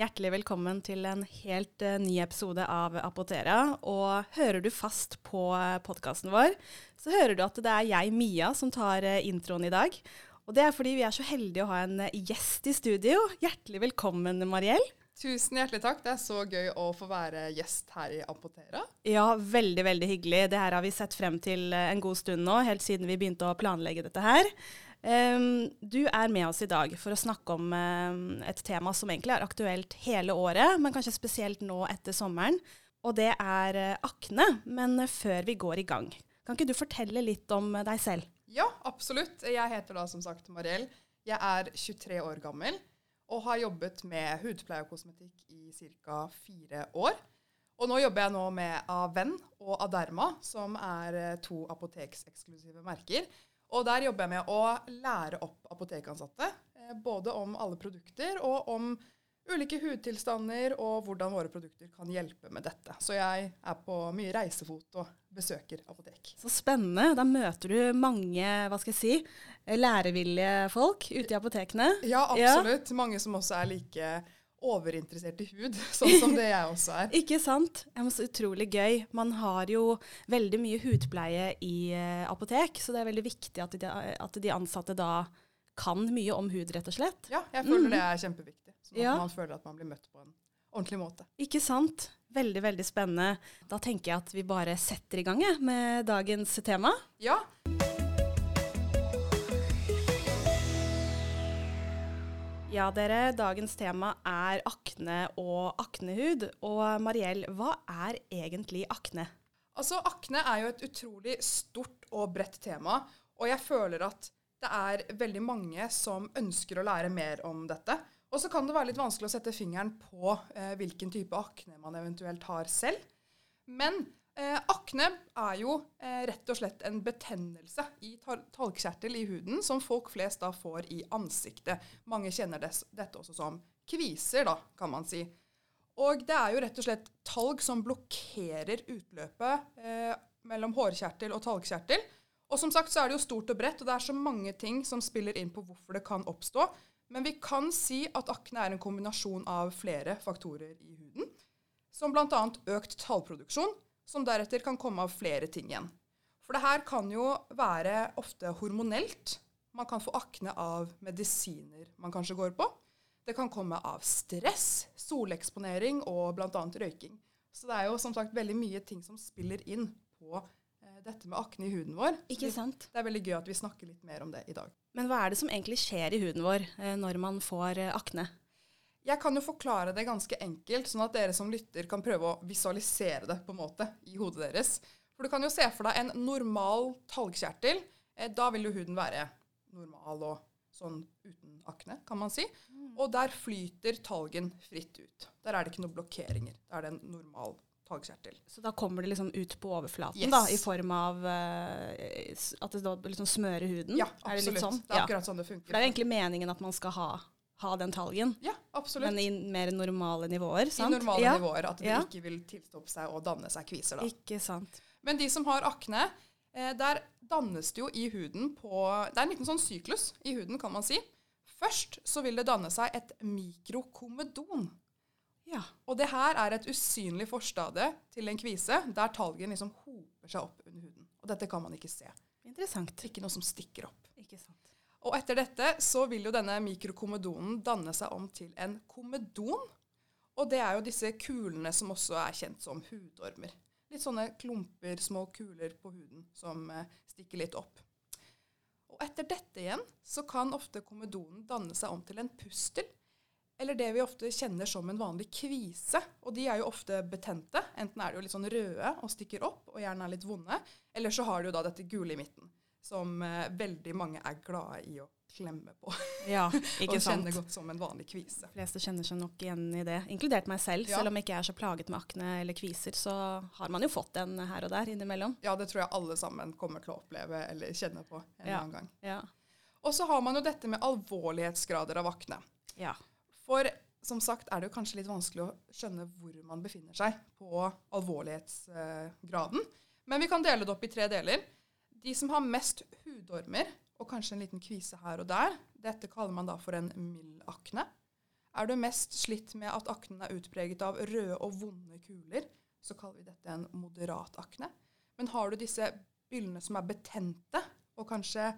Hjertelig velkommen til en helt uh, ny episode av Apotera. Og hører du fast på uh, podkasten vår, så hører du at det er jeg, Mia, som tar uh, introen i dag. Og det er fordi vi er så heldige å ha en gjest i studio. Hjertelig velkommen, Mariell. Tusen hjertelig takk. Det er så gøy å få være gjest her i Apotera. Ja, veldig, veldig hyggelig. Det her har vi sett frem til en god stund nå, helt siden vi begynte å planlegge dette her. Du er med oss i dag for å snakke om et tema som egentlig er aktuelt hele året, men kanskje spesielt nå etter sommeren. Og det er uh, akne. Men uh, før vi går i gang, kan ikke du fortelle litt om uh, deg selv? Ja, absolutt. Jeg heter da som sagt Mariell. Jeg er 23 år gammel og har jobbet med hudpleie og kosmetikk i ca. fire år. Og nå jobber jeg nå med Aven og Aderma, som er to apotekseksklusive merker. Og der jobber jeg med å lære opp apotekansatte. Eh, både om alle produkter og om ulike hudtilstander og hvordan våre produkter kan hjelpe med dette. Så jeg er på mye reisefot og besøker apotek. Så spennende. Da møter du mange hva skal jeg si, lærevillige folk ute i apotekene. Ja, absolutt. Ja. Mange som også er like overinteressert i hud, sånn som det jeg også er. Ikke sant? Det er så utrolig gøy. Man har jo veldig mye hudpleie i uh, apotek, så det er veldig viktig at de, at de, ansatte da kan mye om hud, rett og slett. Ja, jeg føler mm. det er kjempeviktig. Sånn at ja. man føler at man blir møtt på en ordentlig måte. Ikke sant? Veldig, veldig spennende. Da tenker jeg at vi bare setter i gang med dagens tema. Ja. Ja, dere. Dagens tema er akne og aknehud. Og Mariell, hva er egentlig akne? Altså, Akne er jo et utrolig stort og bredt tema. Og jeg føler at det er veldig mange som ønsker å lære mer om dette. Og så kan det være litt vanskelig å sette fingeren på eh, hvilken type akne man eventuelt har selv. Men Eh, akne er jo eh, rett og slett en betennelse i talgkjertel i huden som folk flest da får i ansiktet. Mange kjenner des, dette også som kviser, da, kan man si. Og det er jo rett og slett talg som blokkerer utløpet eh, mellom hårkjertel og talgkjertel. Og som sagt så er det jo stort og bredt, og det er så mange ting som spiller inn på hvorfor det kan oppstå. Men vi kan si at akne er en kombinasjon av flere faktorer i huden, som bl.a. økt tallproduksjon, som deretter kan komme av flere ting igjen. For det her kan jo være ofte hormonelt. Man kan få akne av medisiner man kanskje går på. Det kan komme av stress, soleksponering og bl.a. røyking. Så det er jo som sagt veldig mye ting som spiller inn på eh, dette med akne i huden vår. Ikke sant? Det er veldig gøy at vi snakker litt mer om det i dag. Men hva er det som egentlig skjer i huden vår eh, når man får eh, akne? Jeg kan jo forklare det ganske enkelt, sånn at dere som lytter kan prøve å visualisere det på en måte i hodet deres. For du kan jo se for deg en normal talgkjertel. Eh, da vil jo huden være normal og sånn uten akne, kan man si. Mm. Og der flyter talgen fritt ut. Der er det ikke noen blokkeringer. Da er det en normal talgkjertel. Så da kommer det liksom ut på overflaten yes. da, i form av uh, at det liksom smører huden? Ja, absolutt. Det, sånn? det, er akkurat sånn det funker. For det er egentlig meningen at man skal ha ha den talgen. Ja, absolutt. Men i mer normale nivåer, sant? I normale ja. nivåer, At det ja. ikke vil tilstoppe seg og danne seg kviser. da. Ikke sant. Men de som har akne, eh, der dannes det jo i huden på Det er en liten sånn syklus i huden, kan man si. Først så vil det danne seg et mikrokomedon. Ja. Og det her er et usynlig forstadie til en kvise der talgen liksom hoper seg opp under huden. Og dette kan man ikke se. Interessant. Ikke noe som stikker opp. Ikke sant. Og etter dette så vil jo denne mikrokomedonen danne seg om til en komedon. Og det er jo disse kulene som også er kjent som hudormer. Litt sånne klumper, små kuler på huden som eh, stikker litt opp. Og etter dette igjen så kan ofte komedonen danne seg om til en pustel. Eller det vi ofte kjenner som en vanlig kvise. Og de er jo ofte betente. Enten er de jo litt sånn røde og stikker opp og gjerne er litt vonde. Eller så har de jo da dette gule i midten som eh, veldig mange er glade i å klemme på. Ja, ikke og kjenner godt som en vanlig kvise. De fleste kjenner seg nok igjen i det, inkludert meg selv. Ja. Selv om jeg ikke er så plaget med akne eller kviser, så har man jo fått en her og der innimellom. Ja, det tror jeg alle sammen kommer til å oppleve eller kjenne på en ja. annen gang. Ja. Og så har man jo dette med alvorlighetsgrader av akne. Ja. For som sagt er det jo kanskje litt vanskelig å skjønne hvor man befinner seg på alvorlighetsgraden. Men vi kan dele det opp i tre deler. De som har mest hudormer, og kanskje en liten kvise her og der, dette kaller man da for en mild akne, Er du mest slitt med at aknen er utpreget av røde og vonde kuler, så kaller vi dette en moderat akne. Men har du disse byllene som er betente, og kanskje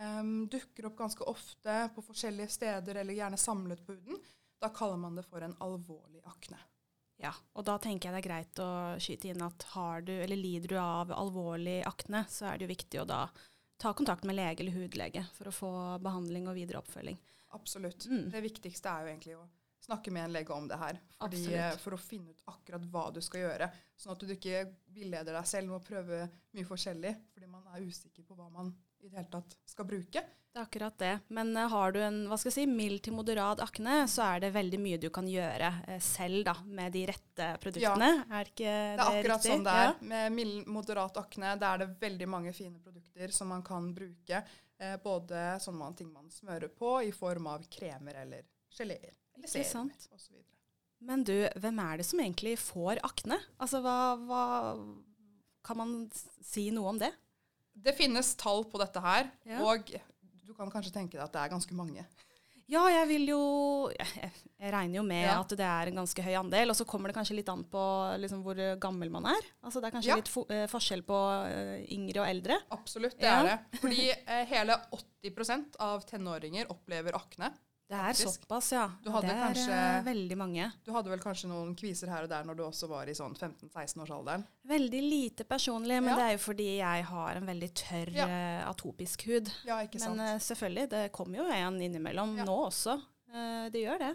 um, dukker opp ganske ofte på forskjellige steder, eller gjerne samlet på huden, da kaller man det for en alvorlig akne. Ja, og da tenker jeg det er greit å skyte inn at har du, eller lider du av alvorlig akne, så er det jo viktig å da ta kontakt med lege eller hudlege for å få behandling og videre oppfølging. Absolutt. Mm. Det viktigste er jo egentlig å snakke med en lege om det her. Fordi, for å finne ut akkurat hva du skal gjøre. Sånn at du ikke villeder deg selv med å prøve mye forskjellig fordi man er usikker på hva man i det hele tatt skal bruke. Det er akkurat det. Men uh, har du en hva skal jeg si, mild til moderat akne, så er det veldig mye du kan gjøre uh, selv da, med de rette produktene. Ja. Er ikke det, det er akkurat riktig? sånn det er. Ja. Med mild, moderat akne da er det veldig mange fine produkter som man kan bruke. Eh, både sånne ting man smører på i form av kremer eller geleer. Eller serum osv. Men du, hvem er det som egentlig får akne? Altså, hva, hva Kan man si noe om det? Det finnes tall på dette her, ja. og du kan kanskje tenke deg at det er ganske mange. Ja, jeg vil jo Jeg, jeg regner jo med ja. at det er en ganske høy andel. Og så kommer det kanskje litt an på liksom, hvor gammel man er. Altså Det er kanskje ja. litt for, uh, forskjell på uh, yngre og eldre. Absolutt, det ja. er det. Fordi eh, hele 80% av tenåringer opplever akne. Det er faktisk. såpass, ja. det er kanskje, veldig mange. Du hadde vel kanskje noen kviser her og der når du også var i sånn 15-16-årsalderen? Veldig lite personlig, men ja. det er jo fordi jeg har en veldig tørr ja. uh, atopisk hud. Ja, ikke sant. Men uh, selvfølgelig, det kommer jo en innimellom nå også. Uh, det gjør det.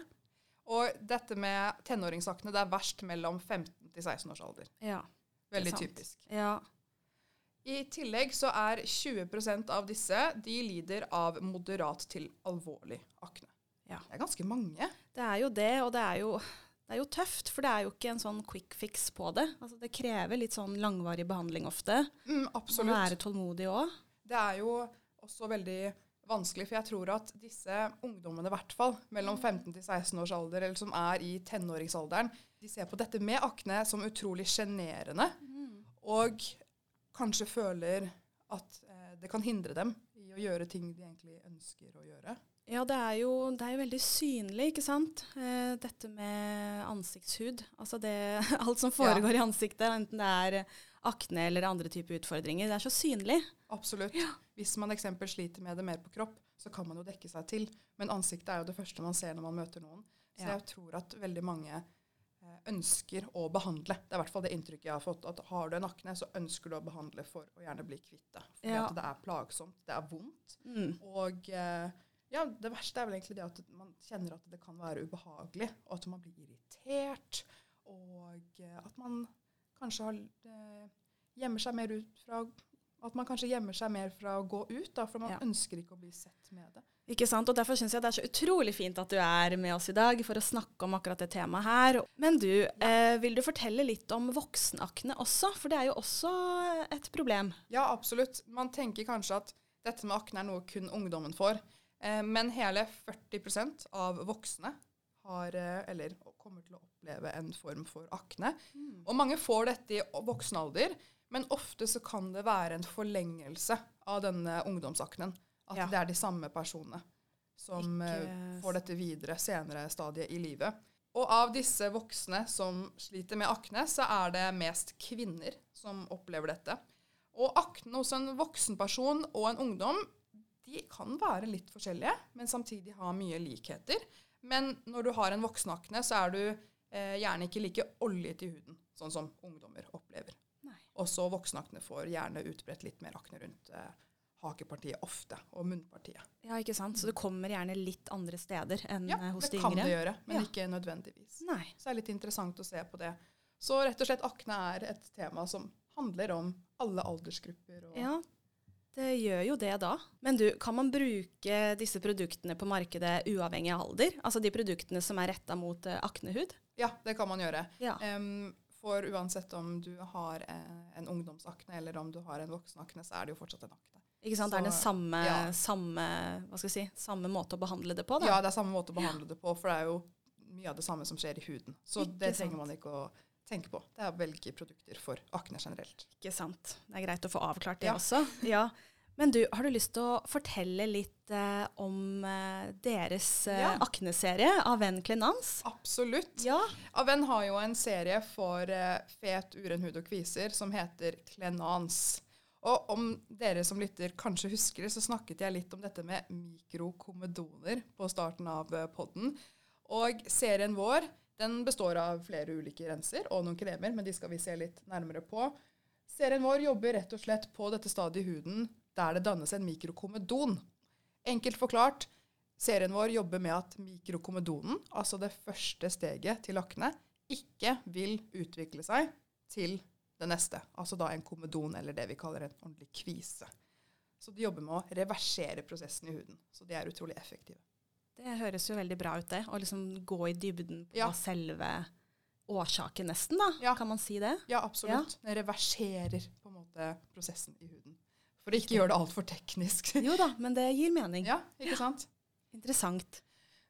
Og dette med tenåringsakne, det er verst mellom 15 til 16 års alder. Ja, Veldig typisk. Ja. I tillegg så er 20% av disse de lider av moderat til alvorlig akne. Ja. Det er ganske mange. Det er jo det, og det er jo, det er jo tøft, for det er jo ikke en sånn quick fix på det. Altså, det krever litt sånn langvarig behandling ofte. Mm, absolutt. Å være tålmodig òg. Det er jo også veldig vanskelig, for jeg tror at disse ungdommene, i hvert fall mellom 15 til 16 års alder, eller som er i tenåringsalderen, de ser på dette med akne som utrolig sjenerende. Mm. Og kanskje føler at eh, det kan hindre dem i å gjøre ting de egentlig ønsker å gjøre. Ja, det er, jo, det er jo veldig synlig, ikke sant. Eh, dette med ansiktshud. Altså det, alt som foregår ja. i ansiktet, enten det er akne eller andre typer utfordringer. Det er så synlig. Absolutt. Ja. Hvis man eksempel sliter med det mer på kropp, så kan man jo dekke seg til. Men ansiktet er jo det første man ser når man møter noen. Så ja. jeg tror at veldig mange eh, ønsker å behandle. Det er i hvert fall det inntrykket jeg har fått. At har du en akne, så ønsker du å behandle for å gjerne bli kvitt det. Fordi ja. at det er plagsomt, det er vondt. Mm. Og eh, ja, det verste er vel egentlig det at man kjenner at det kan være ubehagelig, og at man blir irritert, og eh, at man kanskje har, eh, gjemmer seg mer ut fra at man kanskje gjemmer seg mer fra å gå ut, da, for man ja. ønsker ikke å bli sett med det. Ikke sant, og Derfor syns jeg det er så utrolig fint at du er med oss i dag for å snakke om akkurat det temaet her. Men du, eh, vil du fortelle litt om voksenakne også? For det er jo også et problem. Ja, absolutt. Man tenker kanskje at dette med akne er noe kun ungdommen får. Eh, men hele 40% av voksne har, eh, eller kommer til å oppleve en form for akne. Mm. Og mange får dette i voksen alder, men ofte så kan det være en forlengelse av denne ungdomsaknen. At ja. det er de samme personene som eh, Ikke... får dette videre senere stadiet i livet. Og av disse voksne som sliter med akne, så er det mest kvinner som opplever dette. Og akne hos en voksen person og en ungdom de kan være litt forskjellige, men samtidig ha mye likheter. Men når du har en voksenakne, så er du eh, gjerne ikke like oljet i huden, sånn som ungdommer opplever. Og så voksenakne får gjerne utbredt litt mer akne rundt eh, hakepartiet ofte, og munnpartiet. Ja, ikke sant? Så det kommer gjerne litt andre steder enn ja, hos de yngre? Ja, det kan det gjøre, men ja. ikke nødvendigvis. Nei. Så det er litt interessant å se på det. Så rett og slett akne er et tema som handler om alle aldersgrupper. Og ja, det gjør jo det da. Men du, kan man bruke disse produktene på markedet uavhengig av alder? Altså de produktene som er retta mot uh, aknehud? Ja, det kan man gjøre. Ja. Um, for uansett om du har uh, en ungdomsakne eller om du har en voksenakne, så er det jo fortsatt en akne. Ikke sant? Så, det er den samme, ja. samme, hva skal jeg si, samme måte å behandle det på? Da. Ja, det er samme måte å behandle ja. det på, for det er jo mye av det samme som skjer i huden. Så ikke det trenger sant? man ikke å tenke på. Det er å velge produkter for akne generelt. Ikke sant. Det er greit å få avklart det ja. også. Ja. Men du, har du lyst til å fortelle litt eh, om eh, deres eh, Ja. akneserie, Aven Clenans? Absolutt. Ja. Aven har jo en serie for eh, fet, uren hud og kviser som heter Klenans. Og om dere som lytter kanskje husker det, så snakket jeg litt om dette med mikrokomedoner på starten av eh, podden. Og serien vår den består av flere ulike renser og noen kremer, men de skal vi se litt nærmere på. Serien vår jobber rett og slett på dette stadiet i huden der det dannes en mikrokomedon. Enkelt forklart, serien vår jobber med at mikrokomedonen, altså det første steget til akne, ikke vil utvikle seg til det neste. Altså da en komedon, eller det vi kaller en ordentlig kvise. Så de jobber med å reversere prosessen i huden. Så de er utrolig effektive. Det høres jo veldig bra ut, det. Å liksom gå i dybden på Ja. selve årsaken, nesten, da. Ja. Kan man si det? Ja, absolutt. Det reverserer på en måte prosessen i huden. For å ikke gjøre det altfor teknisk. Jo da, men det gir mening. Ja, ikke sant? Interessant.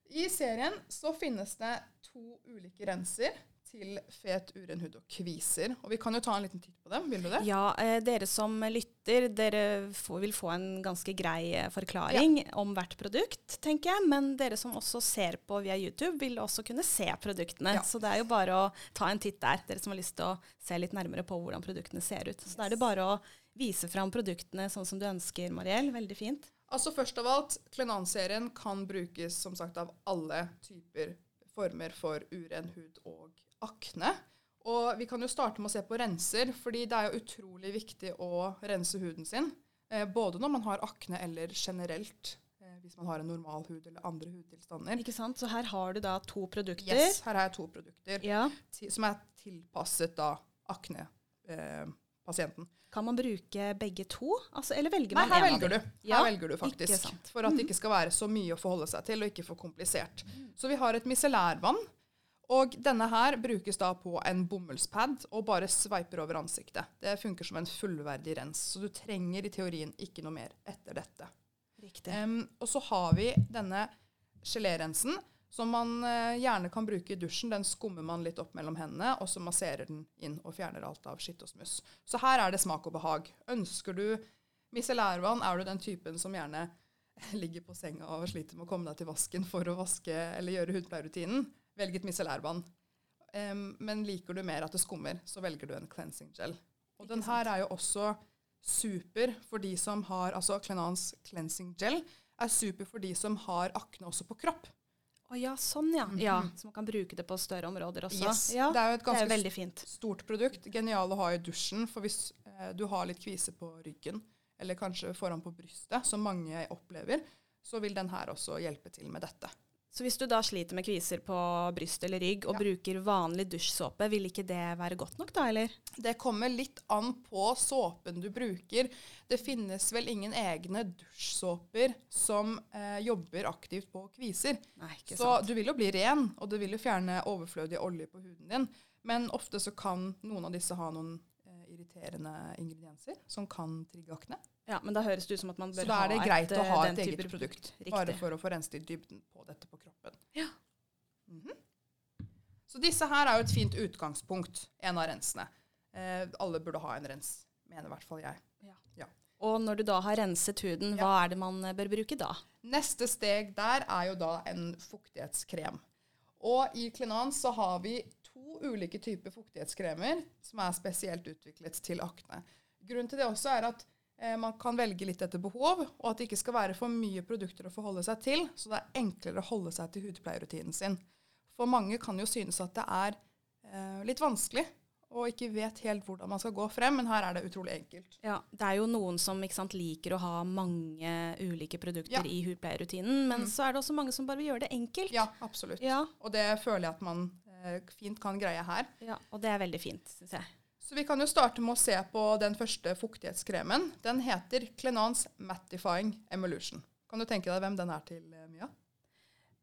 I serien så finnes det to ulike renser til fet, uren hud og kviser. Og vi kan jo ta en liten titt på dem. Vil du det? Ja, eh, dere som lytter, dere får, vil få en ganske grei forklaring forklaring om hvert produkt, tenker jeg. Men dere som også ser på via YouTube, vil også kunne se produktene. Ja. Så det er jo bare å ta en titt der, dere som har lyst til å se litt nærmere på hvordan produktene ser ut. Så da er det bare å vise fram produktene sånn som du ønsker, Mariell. Veldig fint. Altså Først av alt, Klenan-serien kan brukes som sagt av alle typer former for uren hud og akne. Og vi kan jo starte med å se på renser, fordi det er jo utrolig viktig å rense huden sin. Eh, både når man har akne eller generelt, eh, hvis man har en normal hud eller andre hudtilstander. Ikke sant? Så her har du da to produkter. Yes, her har jeg to produkter Ja. som er tilpasset da akne-pasienten. Kan man bruke begge to? Altså, eller velger man en av dem? Nei, Her Ja, velger du faktisk. For at det ikke skal være så mye å forholde seg til, og ikke for komplisert. Så vi har et misellærvann. Og denne her brukes da på en bomullspad og bare sveiper over ansiktet. Det funker som en fullverdig rens, så du trenger i teorien ikke noe mer etter dette. Riktig. Um, og så har vi denne gelérensen, som man uh, gjerne kan bruke i dusjen. Den skummer man litt opp mellom hendene, og så masserer den inn og fjerner alt av skitt og smuss. Så her er det smak og behag. Ønsker du misellærvann, er du den typen som gjerne ligger på senga og sliter med å komme deg til vasken for å vaske eller gjøre hudpleierrutinen, velg et misellærvann. Um, men liker du mer at det skummer, så velger du en cleansing gel. Og Ikke den her er jo også super for de som har Altså Clenans cleansing gel er super for de som har akne også på kropp. Å ja, sånn ja. ja. Så man kan bruke det på større områder også. Yes. Ja, Det er jo et ganske fint. stort produkt. Genial å ha i dusjen, for hvis eh, du har litt kvise på ryggen, eller kanskje foran på brystet, som mange opplever, så vil den her også hjelpe til med dette. Så hvis du da sliter med kviser på bryst eller rygg og Ja. bruker vanlig dusjsåpe, vil ikke det være godt nok da, eller? Det kommer litt an på såpen du bruker. Det finnes vel ingen egne dusjsåper som eh, jobber aktivt på kviser. Nei, ikke Så sant. du vil jo bli ren, og du vil jo fjerne overflødig olje på huden din. Men ofte så kan noen av disse ha noen eh, irriterende ingredienser som kan trigge akne. Ja, men da høres det ut som at man bør Så da er det ha greit et, å eh, ha et eget produkt, Riktig. bare for å få renset dybden på dette på kroppen. Ja. Mhm. Så disse her er jo et fint utgangspunkt, en av rensene. Eh, alle burde ha en rens, mener i hvert fall jeg. Og når du da har renset huden, Ja. hva er det man eh, bør bruke da? Neste steg der er jo da en fuktighetskrem. Og i Klinan så har vi to ulike typer fuktighetskremer som er spesielt utviklet til akne. Grunnen til det også er at man kan velge litt etter behov, og at det ikke skal være for mye produkter å forholde seg til, så det er enklere å holde seg til hudpleierrutinen sin. For mange kan jo synes at det er eh, litt vanskelig og ikke vet helt hvordan man skal gå frem, men her er det utrolig enkelt. Ja, Det er jo noen som sant, liker å ha mange ulike produkter Ja. i hudpleierrutinen, men Mm. så er det også mange som bare vil gjøre det enkelt. Ja, absolutt. Ja, Og det føler jeg at man eh, fint kan greie her. ja, og det er veldig fint, syns jeg. Så vi kan jo starte med å se på den første fuktighetskremen. Den heter Clenans Mattifying Emolution. Kan du tenke deg hvem den er til, eh, Mia?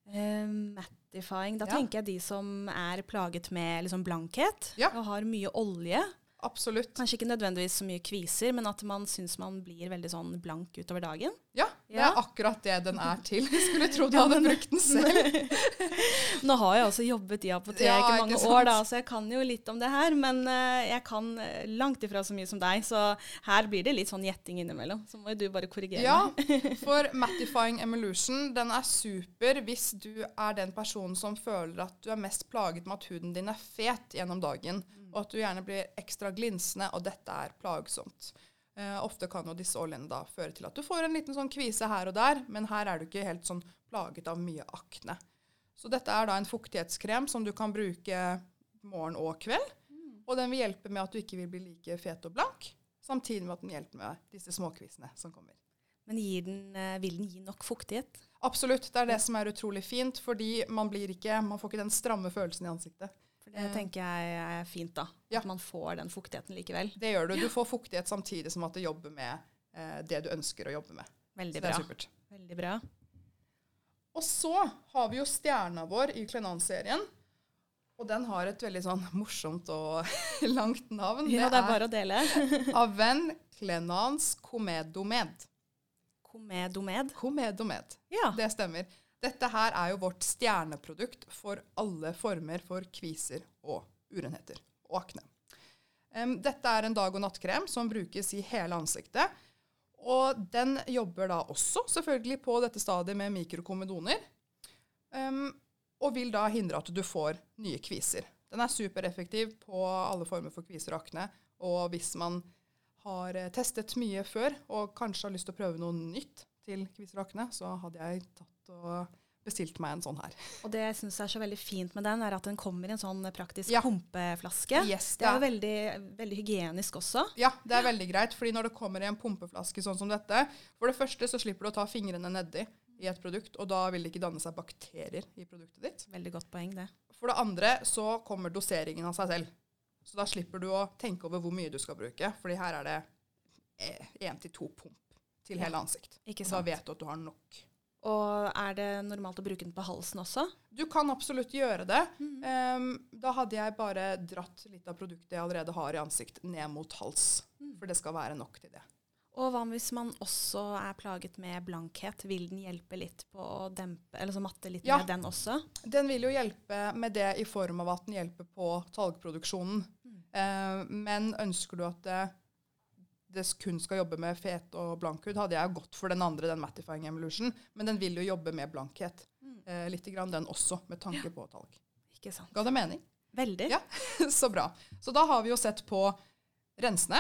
Uh, mattifying, da Ja. tenker jeg de som er plaget med liksom blankhet Ja. og har mye olje. Absolutt. Kanskje ikke nødvendigvis så mye kviser, men at man syns man blir veldig sånn blank utover dagen. Ja, Det er akkurat det den er til. Jeg skulle tro du hadde brukt den selv. Nå har jeg også jobbet i apotek Ja, i mange år, da, så jeg kan jo litt om det her. Men eh, jeg kan eh, langt ifra så mye som deg, så her blir det litt sånn gjetting innimellom. Så må jo du bare korrigere Ja, for Mattifying Emulsion den er super hvis du er den personen som føler at du er mest plaget med at huden din er fet gjennom dagen, og at du gjerne blir ekstra glinsende, og dette er plagsomt. Eh, ofte kan jo disse oljene da føre til at du får en liten sånn kvise her og der, men her er du ikke helt sånn plaget av mye akne. Så dette er da en fuktighetskrem som du kan bruke morgen og kveld, og den vil hjelpe med at du ikke vil bli like fet og blank, samtidig med at den hjelper med disse småkvisene som kommer. Men den, eh, vil den gi nok fuktighet? Absolutt. Det er det som er utrolig fint, fordi man blir ikke, man får ikke den stramme følelsen i ansiktet. For det Eh. tenker jeg er fint, da. Ja. At man får den fuktigheten likevel. Det gjør du. Du får fuktighet samtidig som at du jobber med eh, det du ønsker å jobbe med. Veldig bra. Veldig bra. Og så har vi jo stjerna vår i Klenan-serien. Og den har et veldig sånn morsomt og langt navn. Ja, det er bare å dele. Aven Klenans Comedomed. Komedomed. Comedomed. Ja. Det stemmer. Dette her er jo vårt stjerneprodukt for alle former for kviser og urenheter og akne. Dette er en dag- og nattkrem som brukes i hele ansiktet. Og den jobber da også selvfølgelig på dette stadiet med mikrokomedoner. og vil da hindre at du får nye kviser. Den er supereffektiv på alle former for kviser og akne. Og hvis man har eh, testet mye før og kanskje har lyst til å prøve noe nytt til kviser og akne, så hadde jeg tatt og bestilt meg en sånn her. Og det jeg syns er så veldig fint med den, er at den kommer i en sånn praktisk Ja. pumpeflaske. Yes, Det er jo veldig, veldig hygienisk også. Ja, det er veldig greit, fordi når det kommer i en pumpeflaske sånn som dette For det første så slipper du å ta fingrene nedi i et produkt, og da vil det ikke danne seg bakterier i produktet ditt. Veldig godt poeng, det. For det andre så kommer doseringen av seg selv. Så da slipper du å tenke over hvor mye du skal bruke, fordi her er det én til to pump til hele ansikt. Ikke Og da vet du at du har nok. Og er det normalt å bruke den på halsen også? Du kan absolutt gjøre det. Em, da hadde jeg bare dratt litt av produktet jeg allerede har i ansikt, ned mot hals. For det skal være nok til det. Og hva hvis man også er plaget med blankhet? Vil den hjelpe litt på å dempe, eller så matte litt Ja. med den også? Den vil jo hjelpe med det i form av at den hjelper på talgproduksjonen. Eh, men ønsker du at det, det kun skal jobbe med fet og blank hud, hadde jeg gått for den andre, den Mattifying Emulsion. Men den vil jo jobbe med blankhet. Eh, litt grann den også, med tanke på talg. Ikke sant? Ga det mening? Veldig. Ja. Så bra. Så da har vi jo sett på rensende.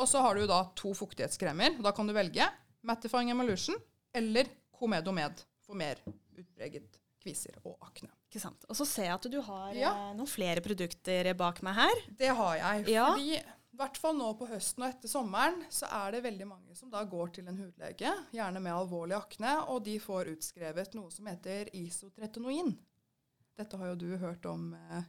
Og så har du jo da to fuktighetskremer. Da kan du velge Mattifying Emulsion eller Comedomed for mer utpreget kviser og akne. Ikke sant? Og så ser jeg at du har Ja. eh, noen flere produkter bak meg her. Det har jeg. Ja. Fordi hvert fall nå på høsten og etter sommeren så er det veldig mange som da går til en hudlege, gjerne med alvorlig akne, og de får utskrevet noe som heter isotretinoin. Dette har jo du hørt om eh,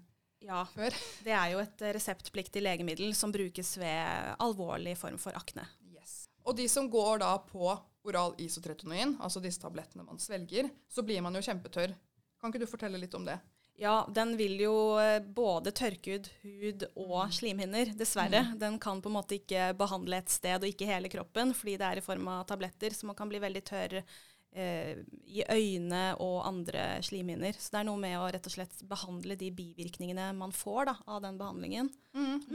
Ja. før. Det er jo et reseptpliktig legemiddel som brukes ved alvorlig form for akne. Yes. Og de som går da på oral isotretinoin, altså disse tablettene man svelger, så blir man jo kjempetørr. Kan ikke du fortelle litt om det? Ja, den vil jo eh, både tørke ut hud og slimhinner, dessverre. Den kan på en måte ikke behandle et sted og ikke hele kroppen, fordi det er i form av tabletter, så man kan bli veldig tørr i øyne og andre slimhinner. Så det er noe med å rett og slett behandle de bivirkningene man får da, av den behandlingen.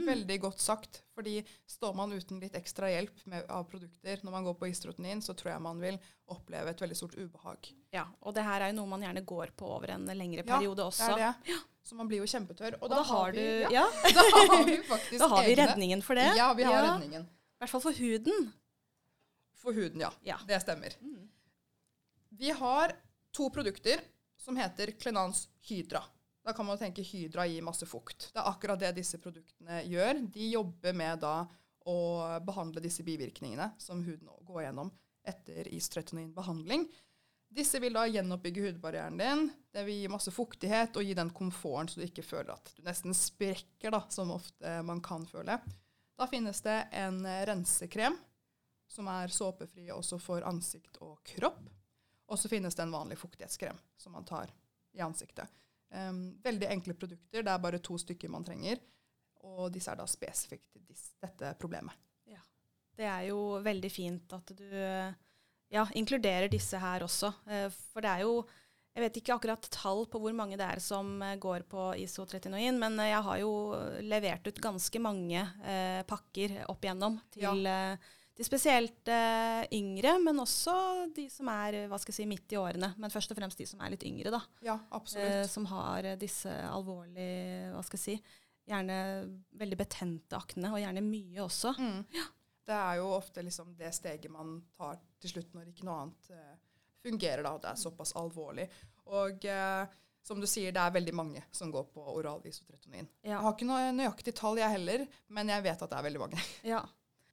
Veldig godt sagt. fordi står man uten litt ekstra hjelp med, av produkter når man går på istrotenin, så tror jeg man vil oppleve et veldig stort ubehag. Ja, og det her er jo noe man gjerne går på over en lengre Ja, periode også. Det er det. Så man blir jo kjempetørr. Og, Og da har du vi, ja, da har vi faktisk da har vi redningen for det. Ja, vi har Ja. redningen. I hvert fall for huden. For huden, ja. Ja. Det stemmer. Vi har to produkter som heter Klenans Hydra. Da kan man tenke Hydra gir masse fukt. Det er akkurat det disse produktene gjør. De jobber med da å behandle disse bivirkningene som huden går gjennom etter isotretinoin-behandling. Disse vil da gjenoppbygge hudbarrieren din. Det vil gi masse fuktighet og gi den komforten så du ikke føler at du nesten sprekker, da, som ofte man kan føle. Da finnes det en rensekrem som er såpefri også for ansikt og kropp. Og så finnes det en vanlig fuktighetskrem som man tar i ansiktet. Um, veldig enkle produkter. Det er bare to stykker man trenger. Og disse er da spesifikt til dette problemet. Det er jo veldig fint at du ja, inkluderer disse her også. Eh, for det er jo Jeg vet ikke akkurat tall på hvor mange det er som eh, går på isotretinoin, men eh, jeg har jo levert ut ganske mange eh, pakker opp igjennom til ja. De spesielt eh, yngre, men også de som er hva skal jeg si, midt i årene. Men først og fremst de som er litt yngre, da. Ja, absolutt. Eh, som har disse alvorlige, hva skal jeg si, gjerne veldig betente akne, og gjerne mye også. Mm. Ja. Det er jo ofte liksom det steget man tar til slutt når ikke noe annet eh, fungerer. da, og Det er såpass alvorlig. Og eh, som du sier, det er veldig mange som går på oral isotretonin. Ja. Jeg har ikke noe nøyaktig tall, jeg heller, men jeg vet at det er veldig mange. Ja.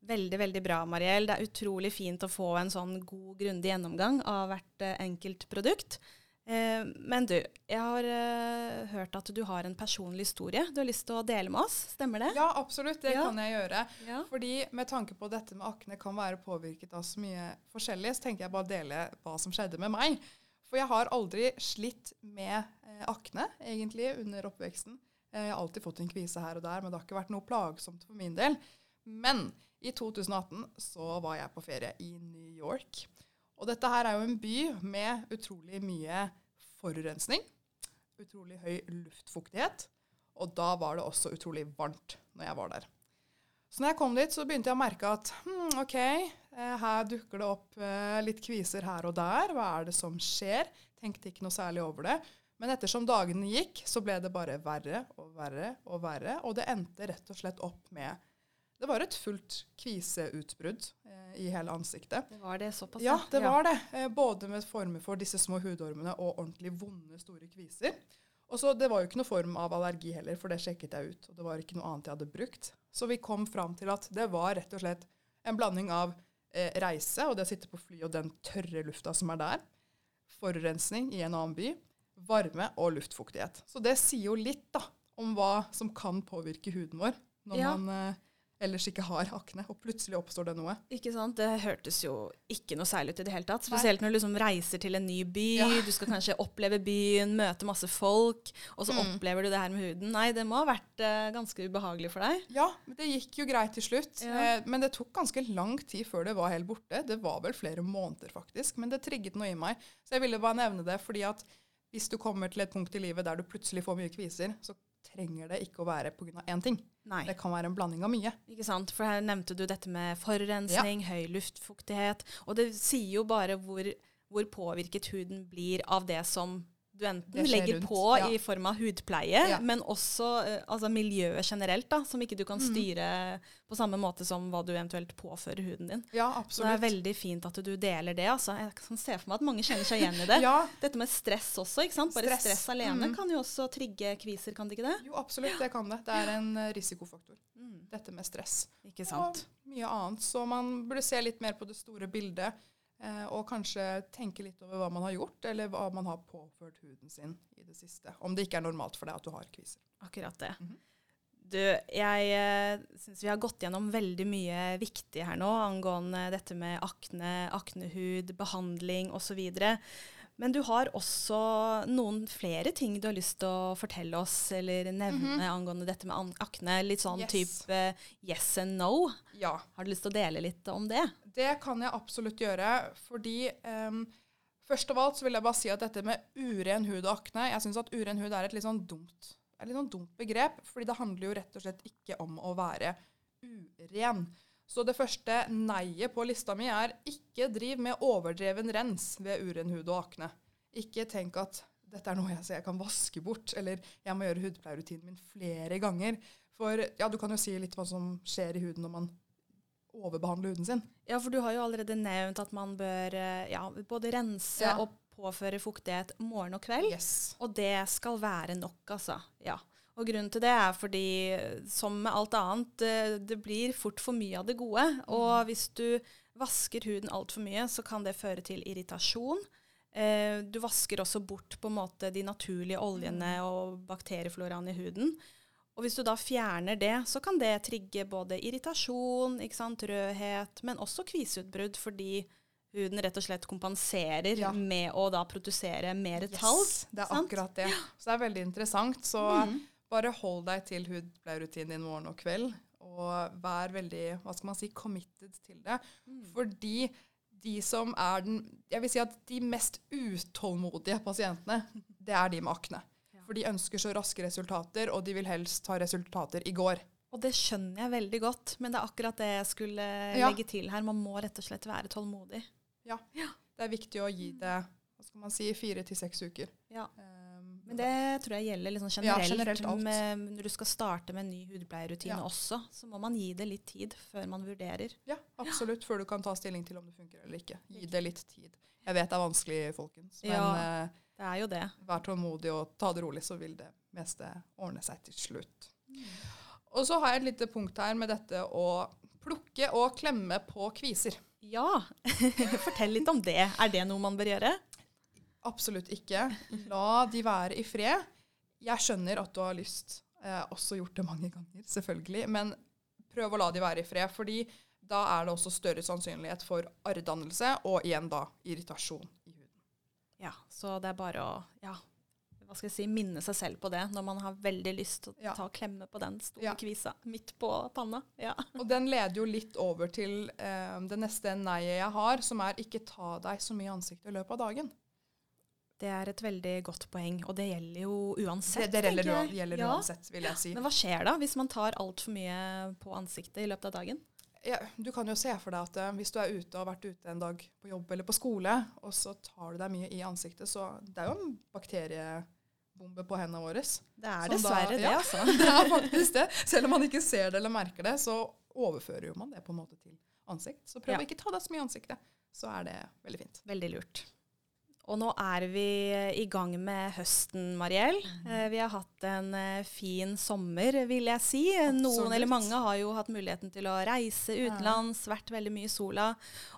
Veldig veldig bra, Mariell. Det er utrolig fint å få en sånn god, grundig gjennomgang av hvert eh, enkelt produkt. Eh, men du, jeg har eh, hørt at du har en personlig historie du har lyst til å dele med oss. Stemmer det? Ja, absolutt. Det ja. kan jeg gjøre. Ja. Fordi med tanke på dette med akne kan være påvirket av så mye forskjellig, så tenker jeg bare å dele hva som skjedde med meg. For jeg har aldri slitt med eh, akne, egentlig, under oppveksten. Eh, jeg har alltid fått en kvise her og der, men det har ikke vært noe plagsomt for min del. Men i 2018 så var jeg på ferie i New York. Og dette her er jo en by med utrolig mye forurensning. Utrolig høy luftfuktighet. Og da var det også utrolig varmt når jeg var der. Så når jeg kom dit, så begynte jeg å merke at hmm, OK, eh, her dukker det opp eh, litt kviser her og der. Hva er det som skjer? Tenkte ikke noe særlig over det. Men ettersom dagene gikk, så ble det bare verre og verre og verre. Og det endte rett og slett opp med det var et fullt kviseutbrudd eh, i hele ansiktet. Det var det såpass? Ja, det ja. var det. Eh, både med former for disse små hudormene og ordentlig vonde, store kviser. Og så Det var jo ikke noe form av allergi heller, for det sjekket jeg ut. Og det var ikke noe annet jeg hadde brukt. Så vi kom fram til at det var rett og slett en blanding av eh, reise og det å sitte på fly og den tørre lufta som er der, forurensning i en annen by, varme og luftfuktighet. Så det sier jo litt da, om hva som kan påvirke huden vår når ja. man eh, ellers ikke har akne, og plutselig oppstår det noe. Ikke sant? Det hørtes jo ikke noe særlig ut i det hele tatt. Spesielt når du liksom reiser til en ny by, ja. du skal kanskje oppleve byen, møte masse folk, og så mm. opplever du det her med huden. Nei, det må ha vært uh, ganske ubehagelig for deg. Ja, det gikk jo greit til slutt. Ja. Eh, men det tok ganske lang tid før det var helt borte. Det var vel flere måneder, faktisk. Men det trigget noe i meg. Så jeg ville bare nevne det, fordi at hvis du kommer til et punkt i livet der du plutselig får mye kviser, så trenger det ikke å være pga. én ting. Nei. Det kan være en blanding av mye. Ikke sant? For her nevnte du dette med forurensning, ja. høy luftfuktighet. Og det sier jo bare hvor, hvor påvirket huden blir av det som du enten legger rundt, på ja. i form av hudpleie, ja. men også uh, altså miljøet generelt, da, som ikke du kan mm. styre mm. på samme måte som hva du eventuelt påfører huden din. Ja, absolutt. Så det er veldig fint at du deler det. Altså. Jeg kan se for meg at mange kjenner seg igjen i det. ja. Dette med stress også. ikke sant? Bare stress, stress alene mm. kan jo også trigge kviser, kan det ikke det? Jo, absolutt, det kan det. Det er en uh, risikofaktor. Mm. Dette med stress. Ikke sant? Og mye annet. Så man burde se litt mer på det store bildet. Eh, og kanskje tenke litt over hva man har gjort, eller hva man har påført huden sin i det siste. Om det ikke er normalt for deg at du har kviser. Akkurat det. Mm -hmm. Du, jeg uh, syns vi har gått gjennom veldig mye viktig her nå angående dette med akne, aknehud, behandling osv. Men du har også noen flere ting du har lyst til å fortelle oss eller nevne mm -hmm. angående dette med akne. Litt sånn yes. type yes and no. Ja. Har du lyst til å dele litt om det? Det kan jeg absolutt gjøre. Fordi um, først av alt så vil jeg bare si at dette med uren hud og akne Jeg syns at uren hud er et litt sånn dumt, litt sånn dumt begrep. Fordi det handler jo rett og slett ikke om å være uren. Så det første nei-et på lista mi er ikke driv med overdreven rens ved uren hud og akne. Ikke tenk at dette er noe jeg, jeg kan vaske bort, eller jeg må gjøre hudpleierutinen min flere ganger. For ja, du kan jo si litt hva som skjer i huden når man overbehandler huden sin. Ja, for du har jo allerede nevnt at man bør eh, ja, både rense ja. og påføre fuktighet morgen og kveld. Yes. Og det skal være nok, altså. Ja. Og grunnen til det er fordi, som med alt annet, det blir fort for mye av det gode. Og mm. hvis du vasker huden altfor mye, så kan det føre til irritasjon. Eh, du vasker også bort på en måte de naturlige oljene mm. og bakteriefloraen i huden. Og hvis du da fjerner det, så kan det trigge både irritasjon, rødhet, men også kviseutbrudd, fordi huden rett og slett kompenserer ja. med å da produsere mer talg. Yes, det er sant? akkurat det. Så det er veldig interessant. Så mm. Bare hold deg til hudpleierrutinen din morgen og kveld, og vær veldig hva skal man si, committed til det. Mm. Fordi de som er den Jeg vil si at de mest utålmodige pasientene, det er de med akne. For de ønsker så raske resultater, og de vil helst ha resultater i går. Og det skjønner jeg veldig godt, men det er akkurat det jeg skulle Ja. legge til her. Man må rett og slett være tålmodig. Ja. Det er viktig å gi det hva skal man si, fire til seks uker. Ja. Um, Men det tror jeg gjelder liksom Ja, generelt. generelt alt. med, når du skal starte med en ny hudpleierrutine Ja. også, så må man gi det litt tid før man vurderer. Ja, absolutt. Før du kan ta stilling til om det funker eller ikke. Gi det litt tid. Jeg vet det er vanskelig, folkens, men Ja. eh, Det er jo det. vær tålmodig og ta det rolig, så vil det meste ordne seg til slutt. Og så har jeg et lite punkt her med dette å plukke og klemme på kviser. Ja, fortell litt om det. Er det noe man bør gjøre? Absolutt ikke. La de være i fred. Jeg skjønner at du har lyst. Jeg har også gjort det mange ganger, selvfølgelig. Men prøv å la de være i fred, fordi da er det også større sannsynlighet for arrdannelse og igjen da irritasjon i huden. Ja, så det er bare å ja, hva skal jeg si, minne seg selv på det når man har veldig lyst til å Ja. ta og klemme på den store Ja. kvisa midt på panna. Ja. Og den leder jo litt over til eh, det neste nei-et jeg har, som er ikke ta deg så mye i ansiktet i løpet av dagen. Det er et veldig godt poeng, og det gjelder jo uansett. Det, det gjelder, gjelder Ja. uansett, vil jeg si. Men hva skjer da hvis man tar altfor mye på ansiktet i løpet av dagen? Ja, du kan jo se for deg at uh, hvis du er ute og har vært ute en dag på jobb eller på skole, og så tar du deg mye i ansiktet, så det er jo en bakteriebombe på hendene våre. Det er dessverre da- dessverre det, altså. Det er faktisk det. Selv om man ikke ser det eller merker det, så overfører jo man det på en måte til ansikt. Så prøv Ja. å ikke ta deg så mye i ansiktet, så er det veldig fint. Veldig lurt. Og nå er vi i gang med høsten, Mariell. Mhm. Eh, Vi har hatt en eh, fin sommer, vil jeg si. Noen eller mange har jo hatt muligheten til å reise utenlands, vært veldig mye i sola.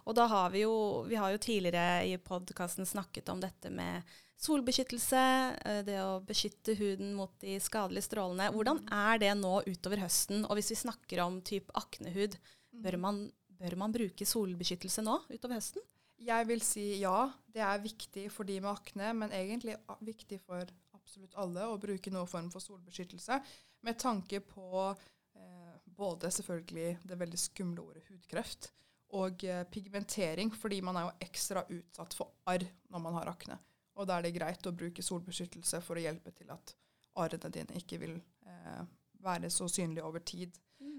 Og da har vi jo, vi har jo tidligere i podkasten snakket om dette med solbeskyttelse, eh, det å beskytte huden mot de skadelige strålene. Hvordan Mhm. er det nå utover høsten? Og hvis vi snakker om type aknehud, Mhm. bør man, bør man bruke solbeskyttelse nå utover høsten? Jeg vil si ja, det er viktig for de med akne, men egentlig viktig for absolutt alle å bruke noen form for solbeskyttelse, med tanke på eh, både selvfølgelig det veldig skumle ordet hudkreft, og eh, pigmentering, fordi man er jo ekstra utsatt for arr når man har akne. Og da er det greit å bruke solbeskyttelse for å hjelpe til at arrene dine ikke vil eh, være så synlige over tid.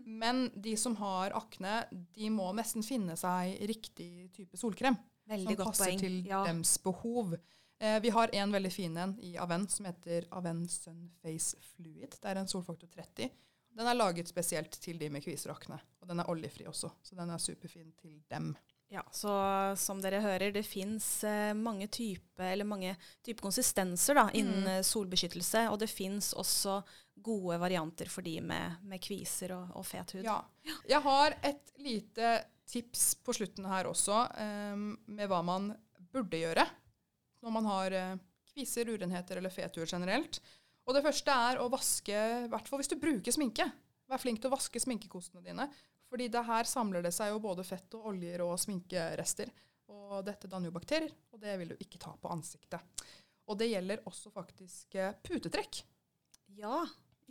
Men de som har akne, de må nesten finne seg riktig type solkrem Veldig som passer poeng. til Ja. dems behov. Eh, vi har en veldig fin en i Aven som heter Aven Sun Face Fluid. Det er en solfaktor 30. Den er laget spesielt til de med kviser og akne. Og den er oljefri også, så den er superfin til dem. Ja, så som dere hører, det fins eh, mange typer type konsistenser da, innen Mm. eh, solbeskyttelse. Og det fins også gode varianter for de med, med kviser og, og fet hud. Ja. Jeg har et lite tips på slutten her også, eh, med hva man burde gjøre når man har eh, kviser, urenheter eller fet hud generelt. Og det første er å vaske, i hvert fall hvis du bruker sminke. Vær flink til å vaske sminkekostene dine. Fordi det her samler det seg jo både fett og oljer og sminkerester. Og dette danner jo bakterier, og det vil du ikke ta på ansiktet. Og det gjelder også faktisk eh, putetrekk. Ja,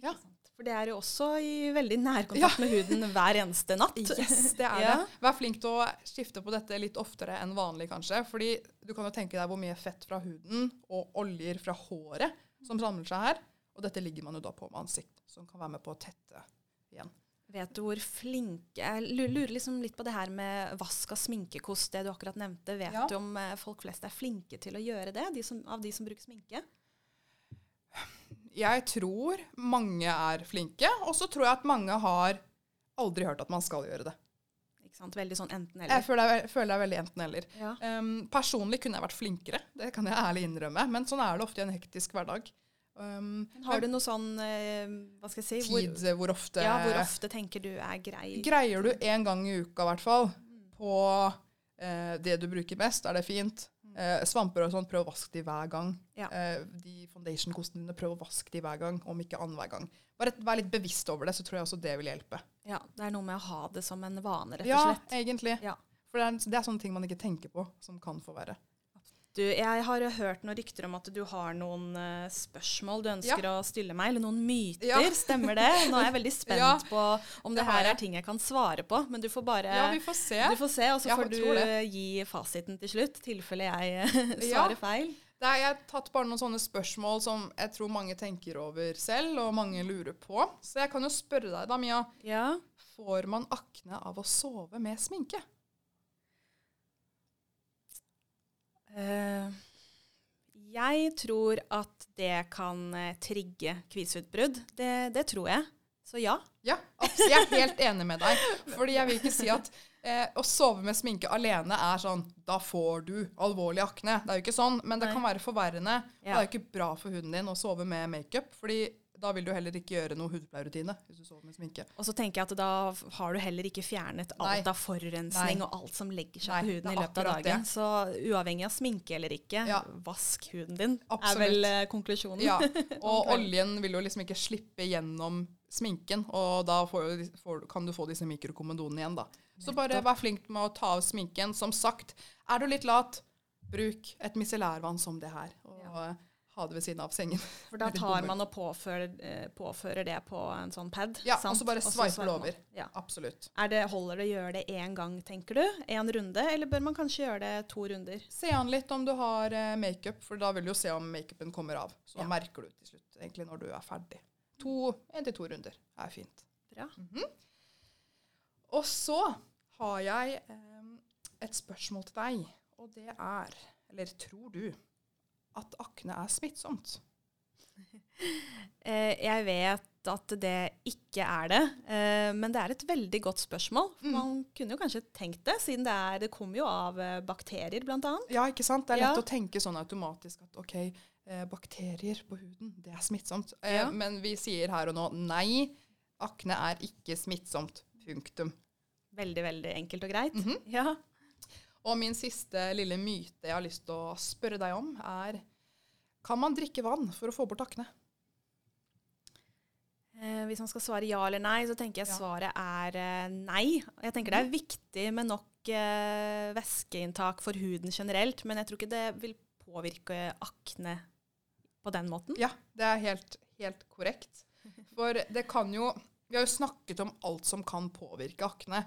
Ja. sant. For det er jo også i veldig nærkontakt med huden hver eneste natt. Yes, det er Ja. det. Vær flink til å skifte på dette litt oftere enn vanlig, kanskje. Fordi du kan jo tenke deg hvor mye fett fra huden og oljer fra håret som samler seg her. Og dette ligger man jo da på med ansikt, som kan være med på å tette igjen. Vet du hvor flinke Jeg lurer liksom litt på det her med vask av sminkekost, det du akkurat nevnte. Vet Ja. du om eh, folk flest er flinke til å gjøre det, de som, av de som bruker sminke? Jeg tror mange er flinke, og så tror jeg at mange har aldri hørt at man skal gjøre det. Ikke sant? Veldig sånn enten-eller. jeg føler det er veldig enten-eller. Ja. Um, personlig kunne jeg vært flinkere, det kan jeg ærlig innrømme, men sånn er det ofte i en hektisk hverdag. Um, Har du noe sånn eh, Hva skal jeg si? tid Hvor, hvor, ofte ja, hvor ofte tenker du er grei? Greier du en gang i uka, i hvert fall, på eh, det du bruker mest, er det fint. Eh, svamper og sånt, prøv å vaske de hver gang. Ja. Eh, de foundation-kostene dine, prøv å vaske de hver gang, om ikke annenhver gang. Bare vær litt bevisst over det, så tror jeg også det vil hjelpe. Ja, Det er noe med å ha det som en vane, rett og Ja, egentlig. Ja. For det er, det er sånne ting man ikke tenker på, som kan få verre. Du, jeg har hørt noen rykter om at du har noen uh, spørsmål du ønsker ja. å stille meg, eller noen myter. Ja. Stemmer det? Nå er jeg veldig spent ja, på om det, det her er ting jeg kan svare på. Men du får bare Ja, vi får se. Du får se, Og så får du gi fasiten til slutt, i tilfelle jeg svarer feil. Det er, jeg har tatt bare noen sånne spørsmål som jeg tror mange tenker over selv, og mange lurer på. Så jeg kan jo spørre deg da, Mia. Ja. Får man akne av å sove med sminke? Uh, jeg tror at det kan uh, trigge kviseutbrudd. Det, det, tror jeg. Så ja. Ja, jeg er helt enig med deg. Fordi jeg vil ikke si at Eh, å sove med sminke alene er sånn Da får du alvorlig akne. Det er jo ikke sånn, men det Nei. kan være forverrende. Ja. Det er jo ikke bra for huden din å sove med makeup. fordi da vil du heller ikke gjøre noe hudpleierrutine hvis du sover med sminke. Og så tenker jeg at da har du heller ikke fjernet alt Nei. av forurensning Nei. og alt som legger seg Nei, på huden i løpet av dagen. Det. Så uavhengig av sminke eller ikke, ja. vask huden din, Absolutt. er vel uh, konklusjonen. Ja, og oljen vil jo liksom ikke slippe gjennom sminken, og da får, får, kan du få disse mikrokommodonene igjen, da. Så bare vær flink med å ta av sminken. Som sagt, er du litt lat, bruk et micellærvann som det her. Og ja. Ha det ved siden av sengen. For da tar man og påfører, eh, påfører, det på en sånn pad? Ja, sant? og så bare sveiper det over. Ja. Absolutt. Det, holder det å gjøre det én gang, tenker du? Én runde? Eller bør man kanskje gjøre det to runder? Se an litt om du har uh, makeup, for da vil du jo se om makeupen kommer av. Så ja. merker du til slutt egentlig når du er ferdig. To, Én til to runder er fint. Bra. Mm -hmm. Og så har jeg eh, et spørsmål til deg, og det er Eller tror du at akne er smittsomt? eh, jeg vet at det ikke er det, eh, men det er et veldig godt spørsmål. Mm. Man kunne jo kanskje tenkt det, siden det, er, det kommer jo av bakterier bakterier, bl.a. Ja, ikke sant. Det er lett ja. å tenke sånn automatisk at OK, eh, bakterier på huden, det er smittsomt. Eh, ja. Men vi sier her og nå nei, akne er ikke smittsomt. Punktum. Veldig, veldig enkelt og greit. Mm -hmm. Ja. Og min siste lille myte jeg har lyst til å spørre deg om, er Kan man drikke vann for å få bort akne? Eh, hvis man skal svare ja eller nei, så tenker jeg ja. svaret er eh, nei. Jeg tenker det er mhm. viktig med nok eh, væskeinntak for huden generelt, men jeg tror ikke det vil påvirke akne på den måten. Ja, det er helt, helt korrekt. For det kan jo Vi har jo snakket om alt som kan påvirke akne.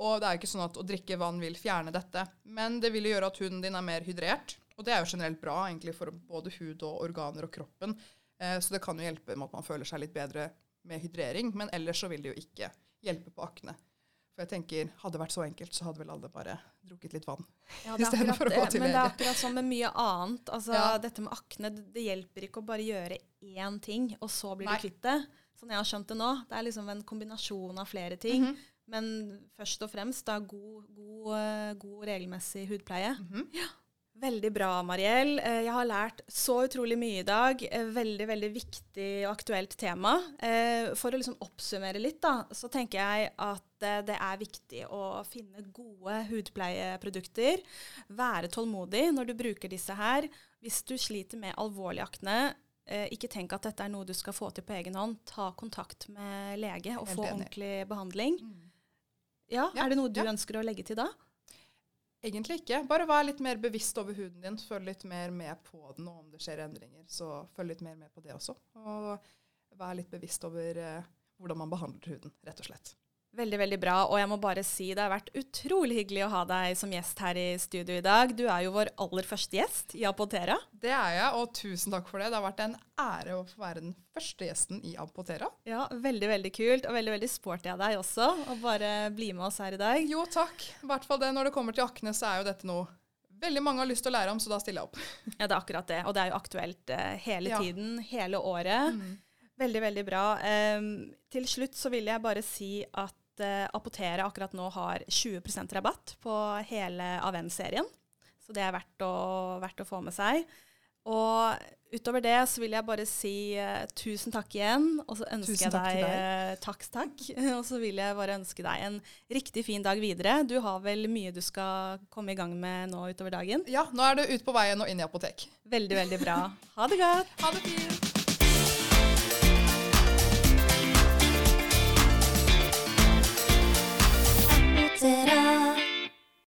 Og det er jo ikke sånn at å drikke vann vil fjerne dette. Men det vil gjøre at huden din er mer hydrert. Og det er jo generelt bra egentlig for både hud og organer og kroppen. Eh, så det kan jo hjelpe med at man føler seg litt bedre med hydrering. Men ellers så vil det jo ikke hjelpe på akne. For jeg tenker, Hadde det vært så enkelt, så hadde vel alle bare drukket litt vann. Ja, Istedenfor å gå til lege. Men det er akkurat sånn med mye annet. Altså, ja. Dette med akne, det, det, hjelper ikke å bare gjøre én ting, og så blir Nei. du kvitt det. Sånn jeg har skjønt det nå. Det er liksom en kombinasjon av flere ting. Mm -hmm. Men først og fremst da god, god, eh, god regelmessig hudpleie. Mm -hmm. ja. Veldig bra, Mariell. Eh, jeg har lært så utrolig mye i dag. Eh, veldig veldig viktig og aktuelt tema. For å liksom oppsummere litt, da, så tenker jeg at det er viktig å finne gode hudpleieprodukter. Være tålmodig når du bruker disse her. Hvis du sliter med alvorlig akne, ikke tenk at dette er noe du skal få til på egen hånd. Ta kontakt med lege og få ordentlig behandling. Mm. Ja, ja, Er det noe du ja. ønsker å legge til da? Egentlig ikke. Bare vær litt mer bevisst over huden din. Følg litt mer med på den, og om det skjer endringer, så følg litt mer med på det også. Og vær litt bevisst over uh, hvordan man behandler huden, rett og slett. Veldig, veldig bra. Og jeg må bare si det har vært utrolig hyggelig å ha deg som gjest her i studio i dag. Du er jo vår aller første gjest i Apotera. Det er jeg, og tusen takk for det. Det har vært en ære å få være den første gjesten i Apotera. Ja, veldig, veldig kult. Og veldig, veldig sporty av deg også å bare bli med oss her i dag. Jo, takk. I hvert fall det. Når det kommer til akne, så er jo dette noe veldig mange har lyst til å lære om, så da stiller jeg opp. ja, det er akkurat det. Og det er jo aktuelt uh, hele ja. tiden, hele året. Mm. Veldig, veldig bra. Um, til slutt så vil jeg bare si at uh, Apoteret akkurat nå har 20% rabatt på hele Aven-serien. Så det er verdt å, verdt å, få med seg. Og utover det så vil jeg bare si uh, tusen takk igjen. Og så ønsker jeg deg, deg. Uh, takk, takk. og så vil jeg bare ønske deg en riktig fin dag videre. Du har vel mye du skal komme i gang med nå utover dagen? Ja, nå er du ut på veien og inn i apotek. Veldig, veldig bra. Ha det godt. Ha det fint.